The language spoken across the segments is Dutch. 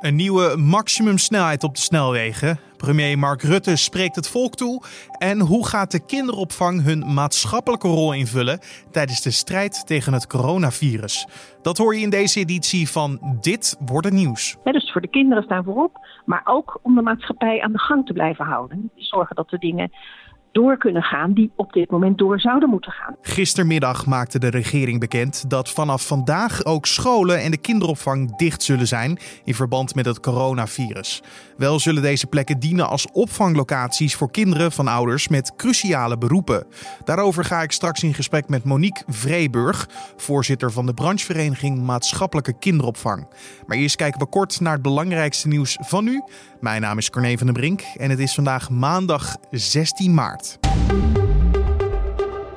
Een nieuwe maximumsnelheid op de snelwegen. Premier Mark Rutte spreekt het volk toe. En hoe gaat de kinderopvang hun maatschappelijke rol invullen tijdens de strijd tegen het coronavirus? Dat hoor je in deze editie van Dit wordt het nieuws. dus voor de kinderen staan voorop, maar ook om de maatschappij aan de gang te blijven houden. Zorgen dat de dingen door kunnen gaan die op dit moment door zouden moeten gaan. Gistermiddag maakte de regering bekend dat vanaf vandaag ook scholen en de kinderopvang dicht zullen zijn in verband met het coronavirus. Wel zullen deze plekken dienen als opvanglocaties voor kinderen van ouders met cruciale beroepen. Daarover ga ik straks in gesprek met Monique Vreeburg, voorzitter van de branchevereniging Maatschappelijke Kinderopvang. Maar eerst kijken we kort naar het belangrijkste nieuws van nu. Mijn naam is Corné van den Brink en het is vandaag maandag 16 maart.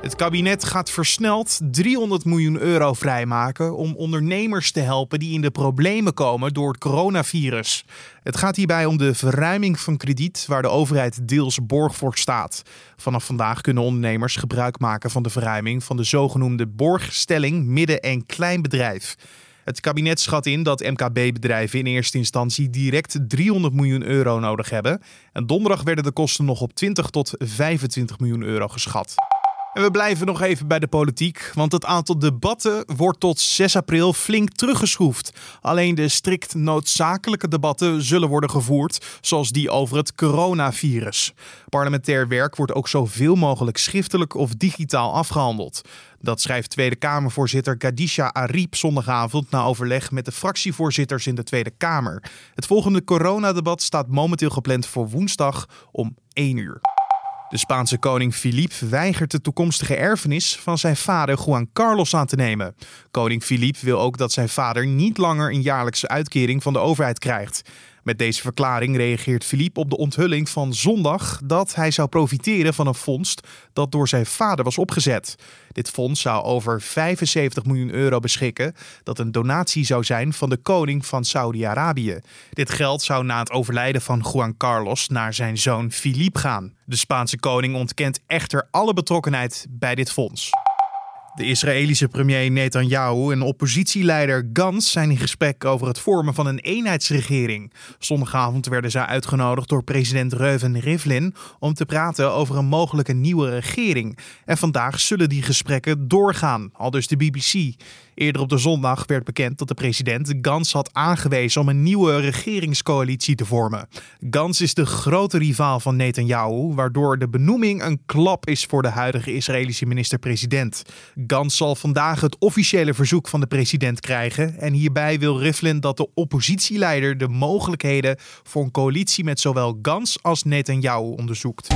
Het kabinet gaat versneld 300 miljoen euro vrijmaken om ondernemers te helpen die in de problemen komen door het coronavirus. Het gaat hierbij om de verruiming van krediet waar de overheid deels borg voor staat. Vanaf vandaag kunnen ondernemers gebruik maken van de verruiming van de zogenoemde borgstelling midden- en kleinbedrijf. Het kabinet schat in dat MKB-bedrijven in eerste instantie direct 300 miljoen euro nodig hebben. En donderdag werden de kosten nog op 20 tot 25 miljoen euro geschat. En we blijven nog even bij de politiek, want het aantal debatten wordt tot 6 april flink teruggeschroefd. Alleen de strikt noodzakelijke debatten zullen worden gevoerd, zoals die over het coronavirus. Parlementair werk wordt ook zoveel mogelijk schriftelijk of digitaal afgehandeld. Dat schrijft Tweede Kamervoorzitter Kadisha Ariep zondagavond na overleg met de fractievoorzitters in de Tweede Kamer. Het volgende coronadebat staat momenteel gepland voor woensdag om 1 uur. De Spaanse koning Philippe weigert de toekomstige erfenis van zijn vader Juan Carlos aan te nemen. Koning Philippe wil ook dat zijn vader niet langer een jaarlijkse uitkering van de overheid krijgt. Met deze verklaring reageert Philippe op de onthulling van zondag dat hij zou profiteren van een fonds dat door zijn vader was opgezet. Dit fonds zou over 75 miljoen euro beschikken, dat een donatie zou zijn van de koning van Saudi-Arabië. Dit geld zou na het overlijden van Juan Carlos naar zijn zoon Philippe gaan. De Spaanse koning ontkent echter alle betrokkenheid bij dit fonds. De Israëlische premier Netanyahu en oppositieleider Gans zijn in gesprek over het vormen van een eenheidsregering. Zondagavond werden zij uitgenodigd door president Reuven Rivlin om te praten over een mogelijke nieuwe regering. En vandaag zullen die gesprekken doorgaan, al dus de BBC. Eerder op de zondag werd bekend dat de president Gans had aangewezen om een nieuwe regeringscoalitie te vormen. Gans is de grote rivaal van Netanyahu, waardoor de benoeming een klap is voor de huidige Israëlische minister-president. Gans zal vandaag het officiële verzoek van de president krijgen en hierbij wil Rivlin dat de oppositieleider de mogelijkheden voor een coalitie met zowel Gans als Netanyahu onderzoekt.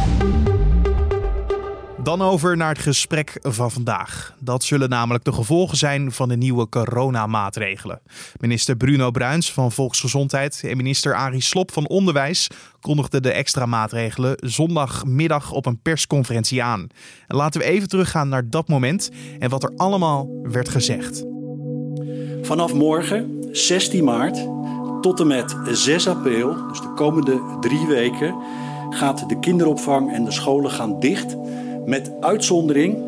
Dan over naar het gesprek van vandaag. Dat zullen namelijk de gevolgen zijn van de nieuwe coronamaatregelen. Minister Bruno Bruins van Volksgezondheid en minister Arie Slop van Onderwijs kondigden de extra maatregelen zondagmiddag op een persconferentie aan. En laten we even teruggaan naar dat moment en wat er allemaal werd gezegd. Vanaf morgen, 16 maart, tot en met 6 april, dus de komende drie weken, gaat de kinderopvang en de scholen gaan dicht met uitzondering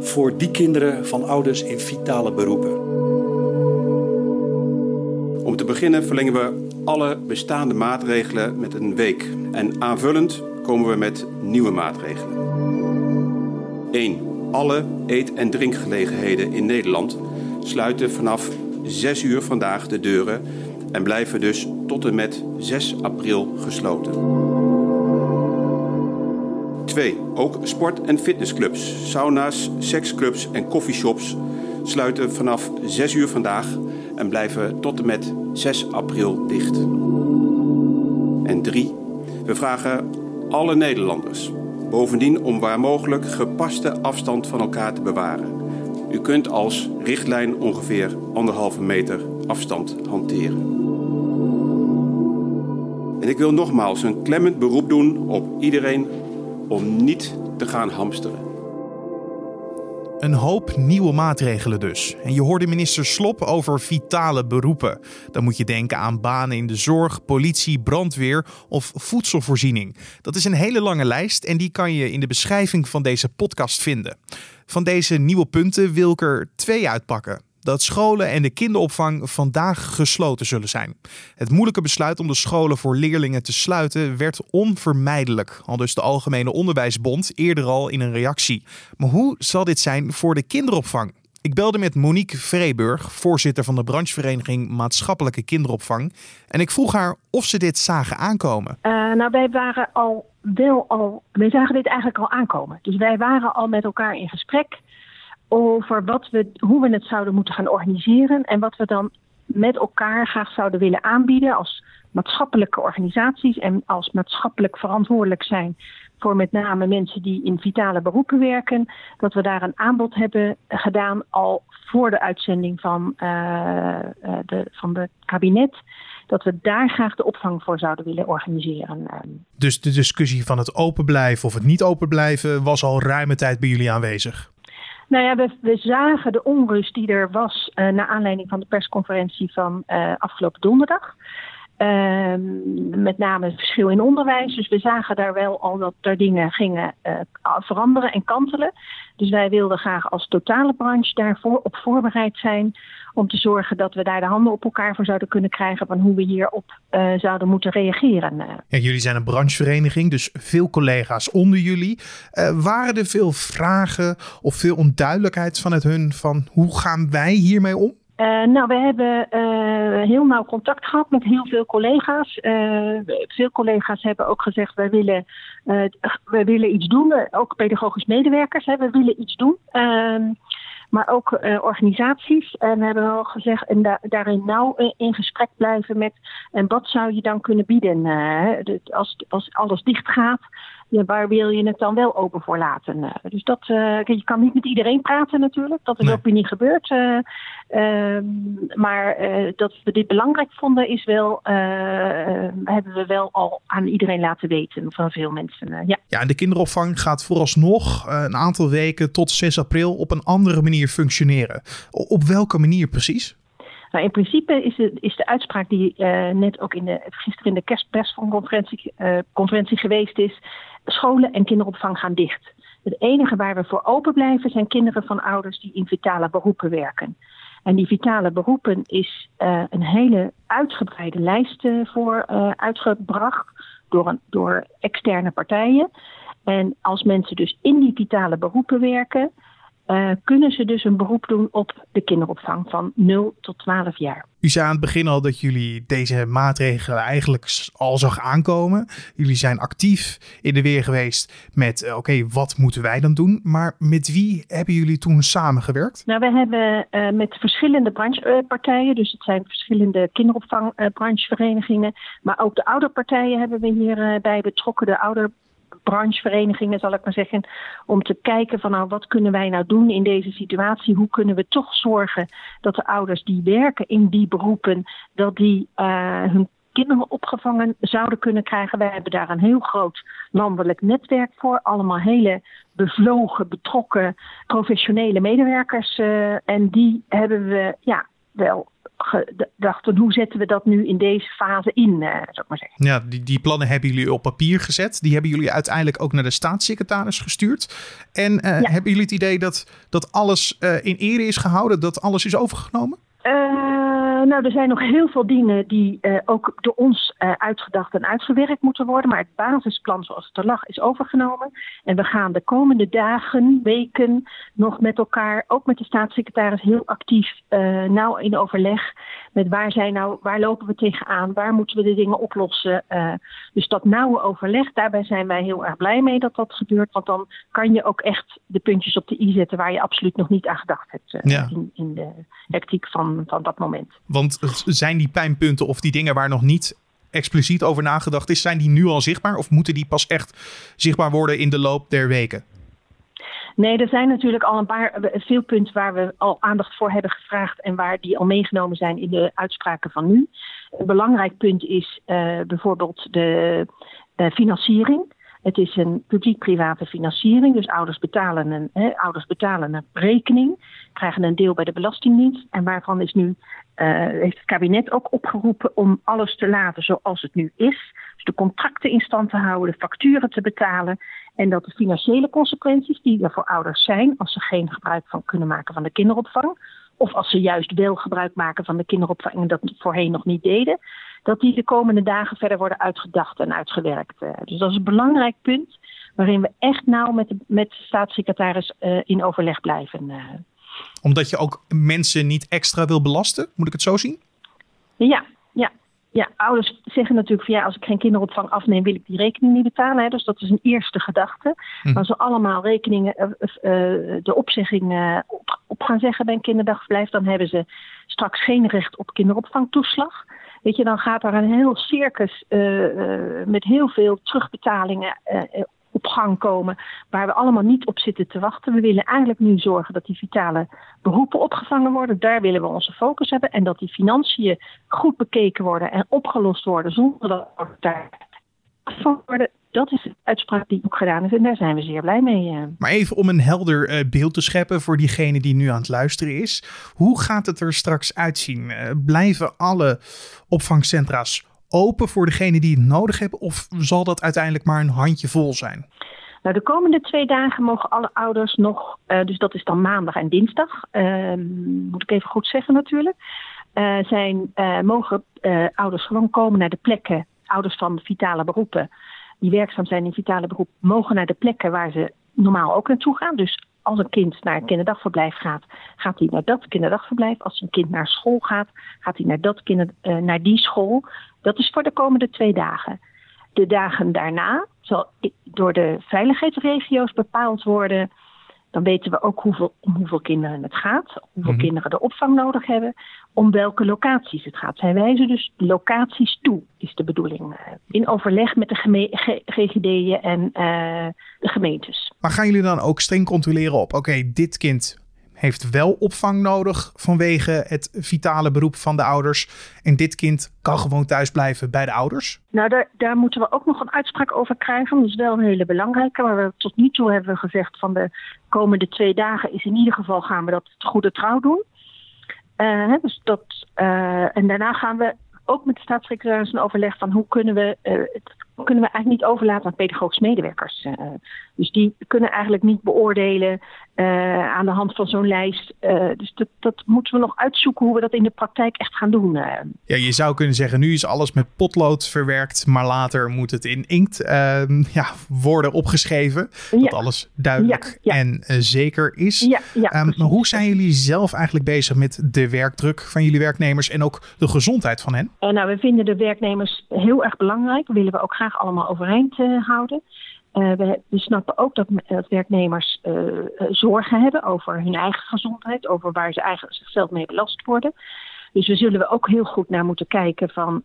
voor die kinderen van ouders in vitale beroepen. Om te beginnen verlengen we alle bestaande maatregelen met een week. En aanvullend komen we met nieuwe maatregelen. 1. Alle eet- en drinkgelegenheden in Nederland sluiten vanaf 6 uur vandaag de deuren en blijven dus tot en met 6 april gesloten. 2. Ook sport- en fitnessclubs, sauna's, seksclubs en coffeeshops sluiten vanaf 6 uur vandaag en blijven tot en met 6 april dicht. En 3. We vragen alle Nederlanders bovendien om waar mogelijk gepaste afstand van elkaar te bewaren. U kunt als richtlijn ongeveer anderhalve meter afstand hanteren. En ik wil nogmaals een klemmend beroep doen op iedereen om niet te gaan hamsteren. Een hoop nieuwe maatregelen dus. En je hoorde minister Slop over vitale beroepen. Dan moet je denken aan banen in de zorg, politie, brandweer of voedselvoorziening. Dat is een hele lange lijst en die kan je in de beschrijving van deze podcast vinden. Van deze nieuwe punten wil ik er twee uitpakken. Dat scholen en de kinderopvang vandaag gesloten zullen zijn. Het moeilijke besluit om de scholen voor leerlingen te sluiten werd onvermijdelijk, al dus de Algemene Onderwijsbond eerder al in een reactie. Maar hoe zal dit zijn voor de kinderopvang? Ik belde met Monique Vreeburg, voorzitter van de branchevereniging Maatschappelijke Kinderopvang. En ik vroeg haar of ze dit zagen aankomen. Uh, nou, wij waren al wel al. Wij zagen dit eigenlijk al aankomen. Dus wij waren al met elkaar in gesprek over wat we, hoe we het zouden moeten gaan organiseren. En wat we dan met elkaar graag zouden willen aanbieden als maatschappelijke organisaties en als maatschappelijk verantwoordelijk zijn voor met name mensen die in vitale beroepen werken, dat we daar een aanbod hebben gedaan al voor de uitzending van, uh, de, van de kabinet. Dat we daar graag de opvang voor zouden willen organiseren. Dus de discussie van het open blijven of het niet open blijven was al ruime tijd bij jullie aanwezig? Nou ja, we, we zagen de onrust die er was uh, naar aanleiding van de persconferentie van uh, afgelopen donderdag. Uh, met name het verschil in onderwijs. Dus we zagen daar wel al dat er dingen gingen uh, veranderen en kantelen. Dus wij wilden graag als totale branche daarvoor op voorbereid zijn. Om te zorgen dat we daar de handen op elkaar voor zouden kunnen krijgen. van hoe we hierop uh, zouden moeten reageren. Jullie zijn een branchevereniging, dus veel collega's onder jullie. Uh, waren er veel vragen of veel onduidelijkheid vanuit hun van hoe gaan wij hiermee om? Uh, nou, we hebben uh, heel nauw contact gehad met heel veel collega's. Uh, veel collega's hebben ook gezegd: wij willen, wij willen iets doen. Ook pedagogisch medewerkers, hè, we willen iets doen. Ehm, maar ook organisaties. En we hebben wel gezegd: en da daarin nauw in gesprek blijven met. En wat zou je dan kunnen bieden? als, als alles dicht gaat, ja, waar wil je het dan wel open voor laten? dus dat, je kan niet met iedereen praten natuurlijk. Dat is nee. ook weer niet gebeurd. Uh, maar uh, dat we dit belangrijk vonden, is wel, hebben we wel al aan iedereen laten weten van veel mensen. ja. ja, en de kinderopvang gaat vooralsnog een aantal weken tot 6 april op een andere manier functioneren. Op welke manier precies? Nou, in principe is de, is de uitspraak die net ook in de, gisteren in de kerstpersconferentie conferentie geweest is: scholen en kinderopvang gaan dicht. Het enige waar we voor open blijven zijn kinderen van ouders die in vitale beroepen werken. En die vitale beroepen is uh, een hele uitgebreide lijst voor uitgebracht door, een, door externe partijen. En als mensen dus in die vitale beroepen werken, uh, kunnen ze dus een beroep doen op de kinderopvang van 0 tot 12 jaar. U zei aan het begin al dat jullie deze maatregelen eigenlijk al zag aankomen. Jullie zijn actief in de weer geweest met uh, oké, okay, wat moeten wij dan doen? Maar met wie hebben jullie toen samengewerkt? Nou, we hebben uh, met verschillende branchepartijen, dus het zijn verschillende kinderopvangbrancheverenigingen, maar ook de ouderpartijen hebben we hierbij betrokken. De ouder brancheverenigingen, zal ik maar zeggen, om te kijken van nou wat kunnen wij nou doen in deze situatie? Hoe kunnen we toch zorgen dat de ouders die werken in die beroepen, dat die uh, hun kinderen opgevangen zouden kunnen krijgen. Wij hebben daar een heel groot landelijk netwerk voor. Allemaal hele bevlogen, betrokken, professionele medewerkers. Uh, en die hebben we ja, wel gedacht, hoe zetten we dat nu in deze fase in, uh, zou ik maar zeggen. Ja, die, die plannen hebben jullie op papier gezet. Die hebben jullie uiteindelijk ook naar de staatssecretaris gestuurd. En uh, ja. hebben jullie het idee dat, dat alles uh, in ere is gehouden, dat alles is overgenomen? Nou, er zijn nog heel veel dingen die uh, ook door ons uh, uitgedacht en uitgewerkt moeten worden. Maar het basisplan zoals het er lag is overgenomen. En we gaan de komende dagen, weken nog met elkaar, ook met de staatssecretaris, heel actief nauw in overleg. Met waar, zijn nou, waar lopen we tegenaan? Waar moeten we de dingen oplossen? dus dat nauwe overleg, daarbij zijn wij heel erg blij mee dat dat gebeurt. Want dan kan je ook echt de puntjes op de i zetten waar je absoluut nog niet aan gedacht hebt ja. in, in de hectiek van, van dat moment. Want zijn die pijnpunten of die dingen waar nog niet expliciet over nagedacht is, zijn die nu al zichtbaar of moeten die pas echt zichtbaar worden in de loop der weken? Nee, er zijn natuurlijk al een paar veel punten waar we al aandacht voor hebben gevraagd en waar die al meegenomen zijn in de uitspraken van nu. Een belangrijk punt is uh, bijvoorbeeld de uh, financiering. Het is een publiek-private financiering, dus ouders betalen, een, hè, ouders betalen een rekening, krijgen een deel bij de Belastingdienst. En waarvan is nu, uh, heeft het kabinet ook opgeroepen om alles te laten zoals het nu is. Dus de contracten in stand te houden, de facturen te betalen. En dat de financiële consequenties die er voor ouders zijn, als ze geen gebruik van kunnen maken van de kinderopvang, of als ze juist wel gebruik maken van de kinderopvang en dat voorheen nog niet deden, dat die de komende dagen verder worden uitgedacht en uitgewerkt. dus dat is een belangrijk punt waarin we echt nauw met de, met de staatssecretaris in overleg blijven. Omdat je ook mensen niet extra wil belasten, moet ik het zo zien? Ja, ja. Ouders zeggen natuurlijk van ja, als ik geen kinderopvang afneem, wil ik die rekening niet betalen. Hè. Dus dat is een eerste gedachte. Hm. Als ze allemaal rekeningen, uh, de opzegging uh, op, op, gaan zeggen bij een kinderdagverblijf, dan hebben ze straks geen recht op kinderopvangtoeslag. Weet je, dan gaat er een heel circus met heel veel terugbetalingen op gang komen, waar we allemaal niet op zitten te wachten. We willen eigenlijk nu zorgen dat die vitale beroepen opgevangen worden. Daar willen we onze focus hebben. En dat die financiën goed bekeken worden en opgelost worden zonder dat daar worden. Dat is de uitspraak die ook gedaan is en daar zijn we zeer blij mee. Eh. Maar even om een helder eh, beeld te scheppen voor diegene die nu aan het luisteren is. Hoe gaat het er straks uitzien? Eh, blijven alle opvangcentra's open voor degene die het nodig hebben? Of zal dat uiteindelijk maar een handje vol zijn? Nou, de komende twee dagen mogen alle ouders nog, uh, dus dat is dan maandag en dinsdag, uh, moet ik even goed zeggen natuurlijk, uh, zijn, eh, mogen ouders gewoon komen naar de plekken, ouders van vitale beroepen, die werkzaam zijn in vitale beroep, mogen naar de plekken waar ze normaal ook naartoe gaan. Dus als een kind naar een kinderdagverblijf gaat, gaat hij naar dat kinderdagverblijf. Als een kind naar school gaat, gaat hij naar, dat kinder, naar die school. Dat is voor de komende twee dagen. De dagen daarna zal door de veiligheidsregio's bepaald worden. Dan weten we ook hoeveel, om hoeveel kinderen het gaat, hoeveel mhm. kinderen de opvang nodig hebben, om welke locaties het gaat. Zij wijzen dus locaties toe, is de bedoeling. Eh, in overleg met de GGD'en en uh, de gemeentes. Maar gaan jullie dan ook streng controleren op, oké, dit kind heeft wel opvang nodig vanwege het vitale beroep van de ouders. En dit kind kan gewoon thuis blijven bij de ouders? Nou, daar, daar moeten we ook nog een uitspraak over krijgen. Dat is wel een hele belangrijke. Maar we, tot nu toe hebben gezegd van de komende twee dagen is in ieder geval gaan we dat goede trouw doen. Uh, dus dat, uh, en daarna gaan we ook met de staatssecretaris een overleg van hoe kunnen we het kunnen we eigenlijk niet overlaten aan pedagogische medewerkers. Dus die kunnen eigenlijk niet beoordelen uh, aan de hand van zo'n lijst. Uh, dus dat, dat, moeten we nog uitzoeken hoe we dat in de praktijk echt gaan doen. Ja, je zou kunnen zeggen, nu is alles met potlood verwerkt, maar later moet het in inkt ehm, ja, worden opgeschreven. Dat ja. alles duidelijk ja, en zeker is. Um, maar hoe zijn jullie zelf eigenlijk bezig met de werkdruk van jullie werknemers en ook de gezondheid van hen? nou, we vinden de werknemers heel erg belangrijk. Willen we ook graag allemaal overeind houden. Uh, we, snappen ook dat, werknemers uh, zorgen hebben over hun eigen gezondheid, over waar ze eigenlijk zichzelf mee belast worden. Dus we zullen we ook heel goed naar moeten kijken van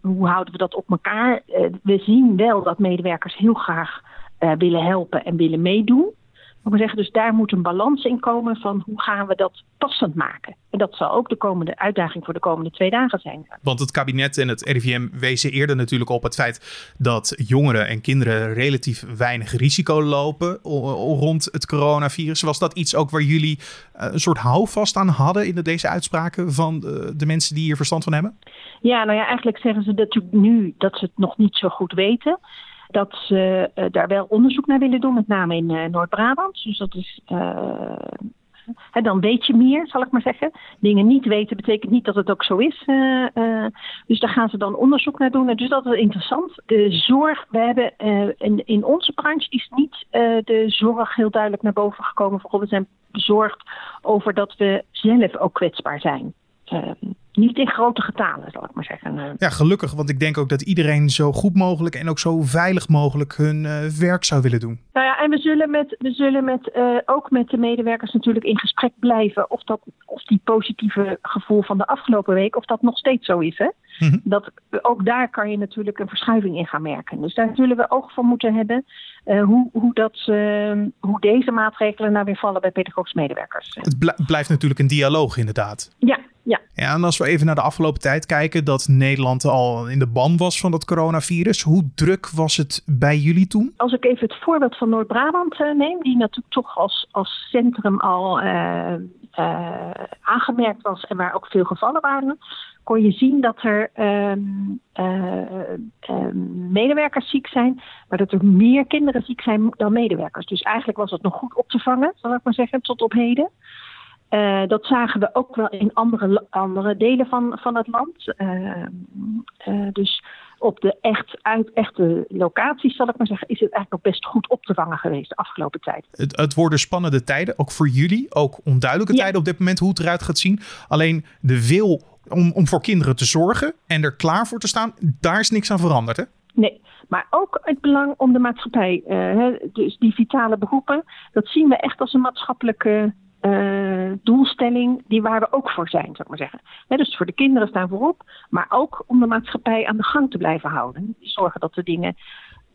hoe houden we dat op elkaar. we zien wel dat medewerkers heel graag willen helpen en willen meedoen. We zeggen dus daar moet een balans in komen van hoe gaan we dat passend maken. En dat zal ook de komende uitdaging voor de komende twee dagen zijn. Want het kabinet en het RIVM wezen eerder natuurlijk op het feit dat jongeren en kinderen relatief weinig risico lopen rond het coronavirus. Was dat iets ook waar jullie eh, een soort houvast aan hadden in deze uitspraken van de mensen die hier verstand van hebben? Ja, nou ja, eigenlijk zeggen ze natuurlijk nu dat ze het nog niet zo goed weten dat ze uh, daar wel onderzoek naar willen doen, met name in uh, Noord-Brabant. Dus dat is. Uh, hè, dan weet je meer, zal ik maar zeggen. Dingen niet weten betekent niet dat het ook zo is. dus daar gaan ze dan onderzoek naar doen. Dus dat is interessant. De zorg, we hebben in, in onze branche is niet de zorg heel duidelijk naar boven gekomen. Vooral we zijn bezorgd over dat we zelf ook kwetsbaar zijn. Ehm, niet in grote getalen, zal ik maar zeggen. Eh. Ja, gelukkig, want ik denk ook dat iedereen zo goed mogelijk en ook zo veilig mogelijk hun uh, werk zou willen doen. Nou ja, en we zullen, met, we zullen met, uh, ook met de medewerkers natuurlijk in gesprek blijven of, dat, of die positieve gevoel van de afgelopen week, of dat nog steeds zo is. Hè? Mhm. dat, ook daar kan je natuurlijk een verschuiving in gaan merken. Dus daar zullen we oog voor moeten hebben uh, hoe, hoe, dat, hoe deze maatregelen nou weer vallen bij pedagogische medewerkers. Het blijft natuurlijk een dialoog inderdaad. Ja, ja. ja, en als we even naar de afgelopen tijd kijken, dat Nederland al in de ban was van dat coronavirus. Hoe druk was het bij jullie toen? Als ik even het voorbeeld van Noord-Brabant uh, neem, die natuurlijk toch als, als centrum al uh, uh, aangemerkt was en waar ook veel gevallen waren, kon je zien dat er ehm, ehm, medewerkers ziek zijn, maar dat er meer kinderen ziek zijn dan medewerkers. Dus eigenlijk was het nog goed op te vangen, zal ik maar zeggen, tot op heden. Uh, dat zagen we ook wel in andere, andere delen van, van het land. Uh, uh, dus op de echt, uit, echte locaties, zal ik maar zeggen, is het eigenlijk ook best goed op te vangen geweest de afgelopen tijd. Het, het worden spannende tijden, ook voor jullie. Ook onduidelijke ja. tijden op dit moment hoe het eruit gaat zien. Alleen de wil om, om voor kinderen te zorgen en er klaar voor te staan, daar is niks aan veranderd, hè? Nee, maar ook het belang om de maatschappij, dus die vitale beroepen, dat zien we echt als een maatschappelijke uh, doelstelling die waar we ook voor zijn, zou maar zeggen. Dus voor de kinderen staan voorop, maar ook om de maatschappij aan de gang te blijven houden. Zorgen dat de dingen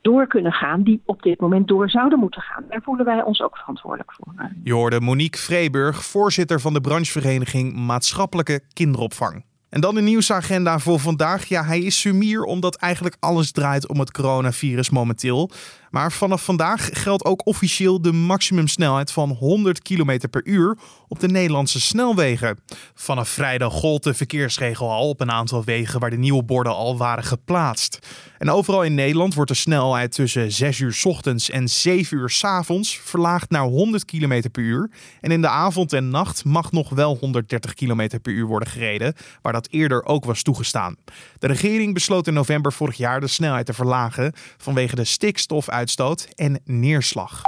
door kunnen gaan die op dit moment door zouden moeten gaan. Daar voelen wij ons ook verantwoordelijk voor. Je hoorde Monique Vreeburg, voorzitter van de branchevereniging Maatschappelijke Kinderopvang. En dan de nieuwsagenda voor vandaag. Ja, hij is sumier omdat eigenlijk alles draait om het coronavirus momenteel. Maar vanaf vandaag geldt ook officieel de maximumsnelheid van 100 km per uur op de Nederlandse snelwegen. Vanaf vrijdag gold de verkeersregel al op een aantal wegen waar de nieuwe borden al waren geplaatst. En overal in Nederland wordt de snelheid tussen 6 uur ochtends en 7 uur s avonds verlaagd naar 100 km per uur. En in de avond en nacht mag nog wel 130 km per uur worden gereden, waar dat eerder ook was toegestaan. De regering besloot in november vorig jaar de snelheid te verlagen vanwege de stikstofuitstoot en neerslag.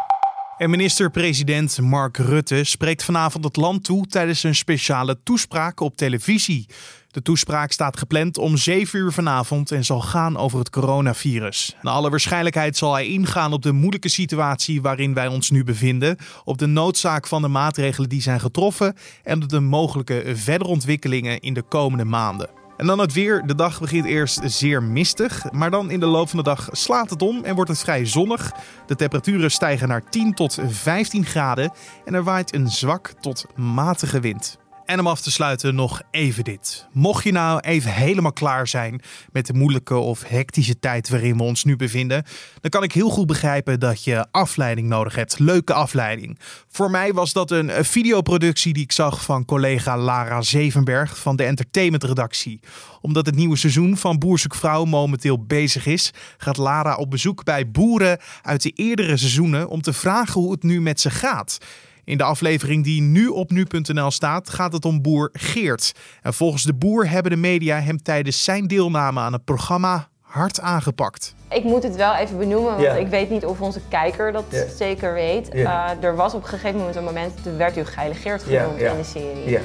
En minister-president Mark Rutte spreekt vanavond het land toe tijdens een speciale toespraak op televisie. De toespraak staat gepland om 7 uur vanavond en zal gaan over het coronavirus. Naar alle waarschijnlijkheid zal hij ingaan op de moeilijke situatie waarin wij ons nu bevinden, op de noodzaak van de maatregelen die zijn getroffen en op de mogelijke verdere ontwikkelingen in de komende maanden. En dan het weer. De dag begint eerst zeer mistig, maar dan in de loop van de dag slaat het om en wordt het vrij zonnig. De temperaturen stijgen naar 10 tot 15 graden en er waait een zwak tot matige wind. En om af te sluiten nog even dit. Mocht je nou even helemaal klaar zijn met de moeilijke of hectische tijd waarin we ons nu bevinden, dan kan ik heel goed begrijpen dat je afleiding nodig hebt. Leuke afleiding. Voor mij was dat een videoproductie die ik zag van collega Lara Zevenberg van de entertainmentredactie. Omdat het nieuwe seizoen van Boerzoek Vrouw momenteel bezig is, gaat Lara op bezoek bij boeren uit de eerdere seizoenen om te vragen hoe het nu met ze gaat. In de aflevering die nu op nu.nl staat, gaat het om boer Geert. En volgens de boer hebben de media hem tijdens zijn deelname aan het programma hard aangepakt. Ik moet het wel even benoemen, want ja. ik weet niet of onze kijker dat ja. zeker weet. Ja. Uh, er was op een gegeven moment een moment, toen werd u Geert genoemd in de serie.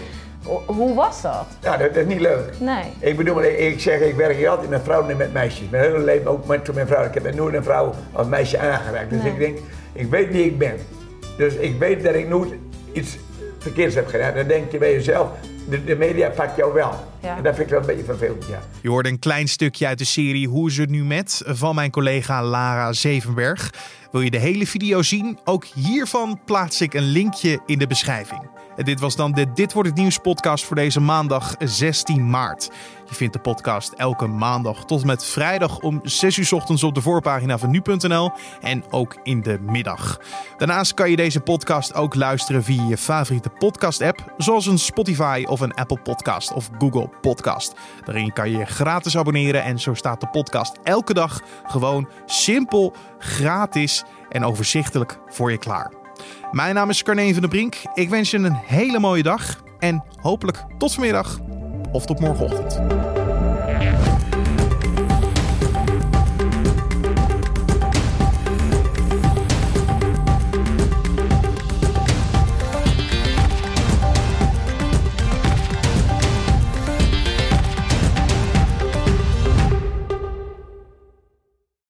Hoe was dat? Ja, dat, is niet leuk. Nee. Ik bedoel, ik zeg, ik werk hier altijd met vrouwen en met meisjes. Mijn hele leven ook met mijn vrouw. Ik heb nooit een vrouw als meisje aangeraakt. Dus nee. ik denk, ik weet wie ik ben. Dus ik weet dat ik nooit iets verkeerds heb gedaan. Dan denk je bij jezelf, de, de media pakt jou wel. Ja. En dat vind ik wel een beetje vervelend, ja. Je hoorde een klein stukje uit de serie Hoe is het nu met van mijn collega Lara Zevenberg. Wil je de hele video zien? Ook hiervan plaats ik een linkje in de beschrijving. En dit was dan de Dit wordt het nieuws podcast voor deze maandag 16 maart. Je vindt de podcast elke maandag tot en met vrijdag om 6 uur ochtends op de voorpagina van nu.nl en ook in de middag. Daarnaast kan je deze podcast ook luisteren via je favoriete podcast-app, zoals een Spotify of een Apple Podcast of Google Podcast. Daarin kan je gratis abonneren en zo staat de podcast elke dag gewoon simpel, gratis en overzichtelijk voor je klaar. Mijn naam is Carne van der Brink. Ik wens je een hele mooie dag en hopelijk tot vanmiddag of tot morgenochtend.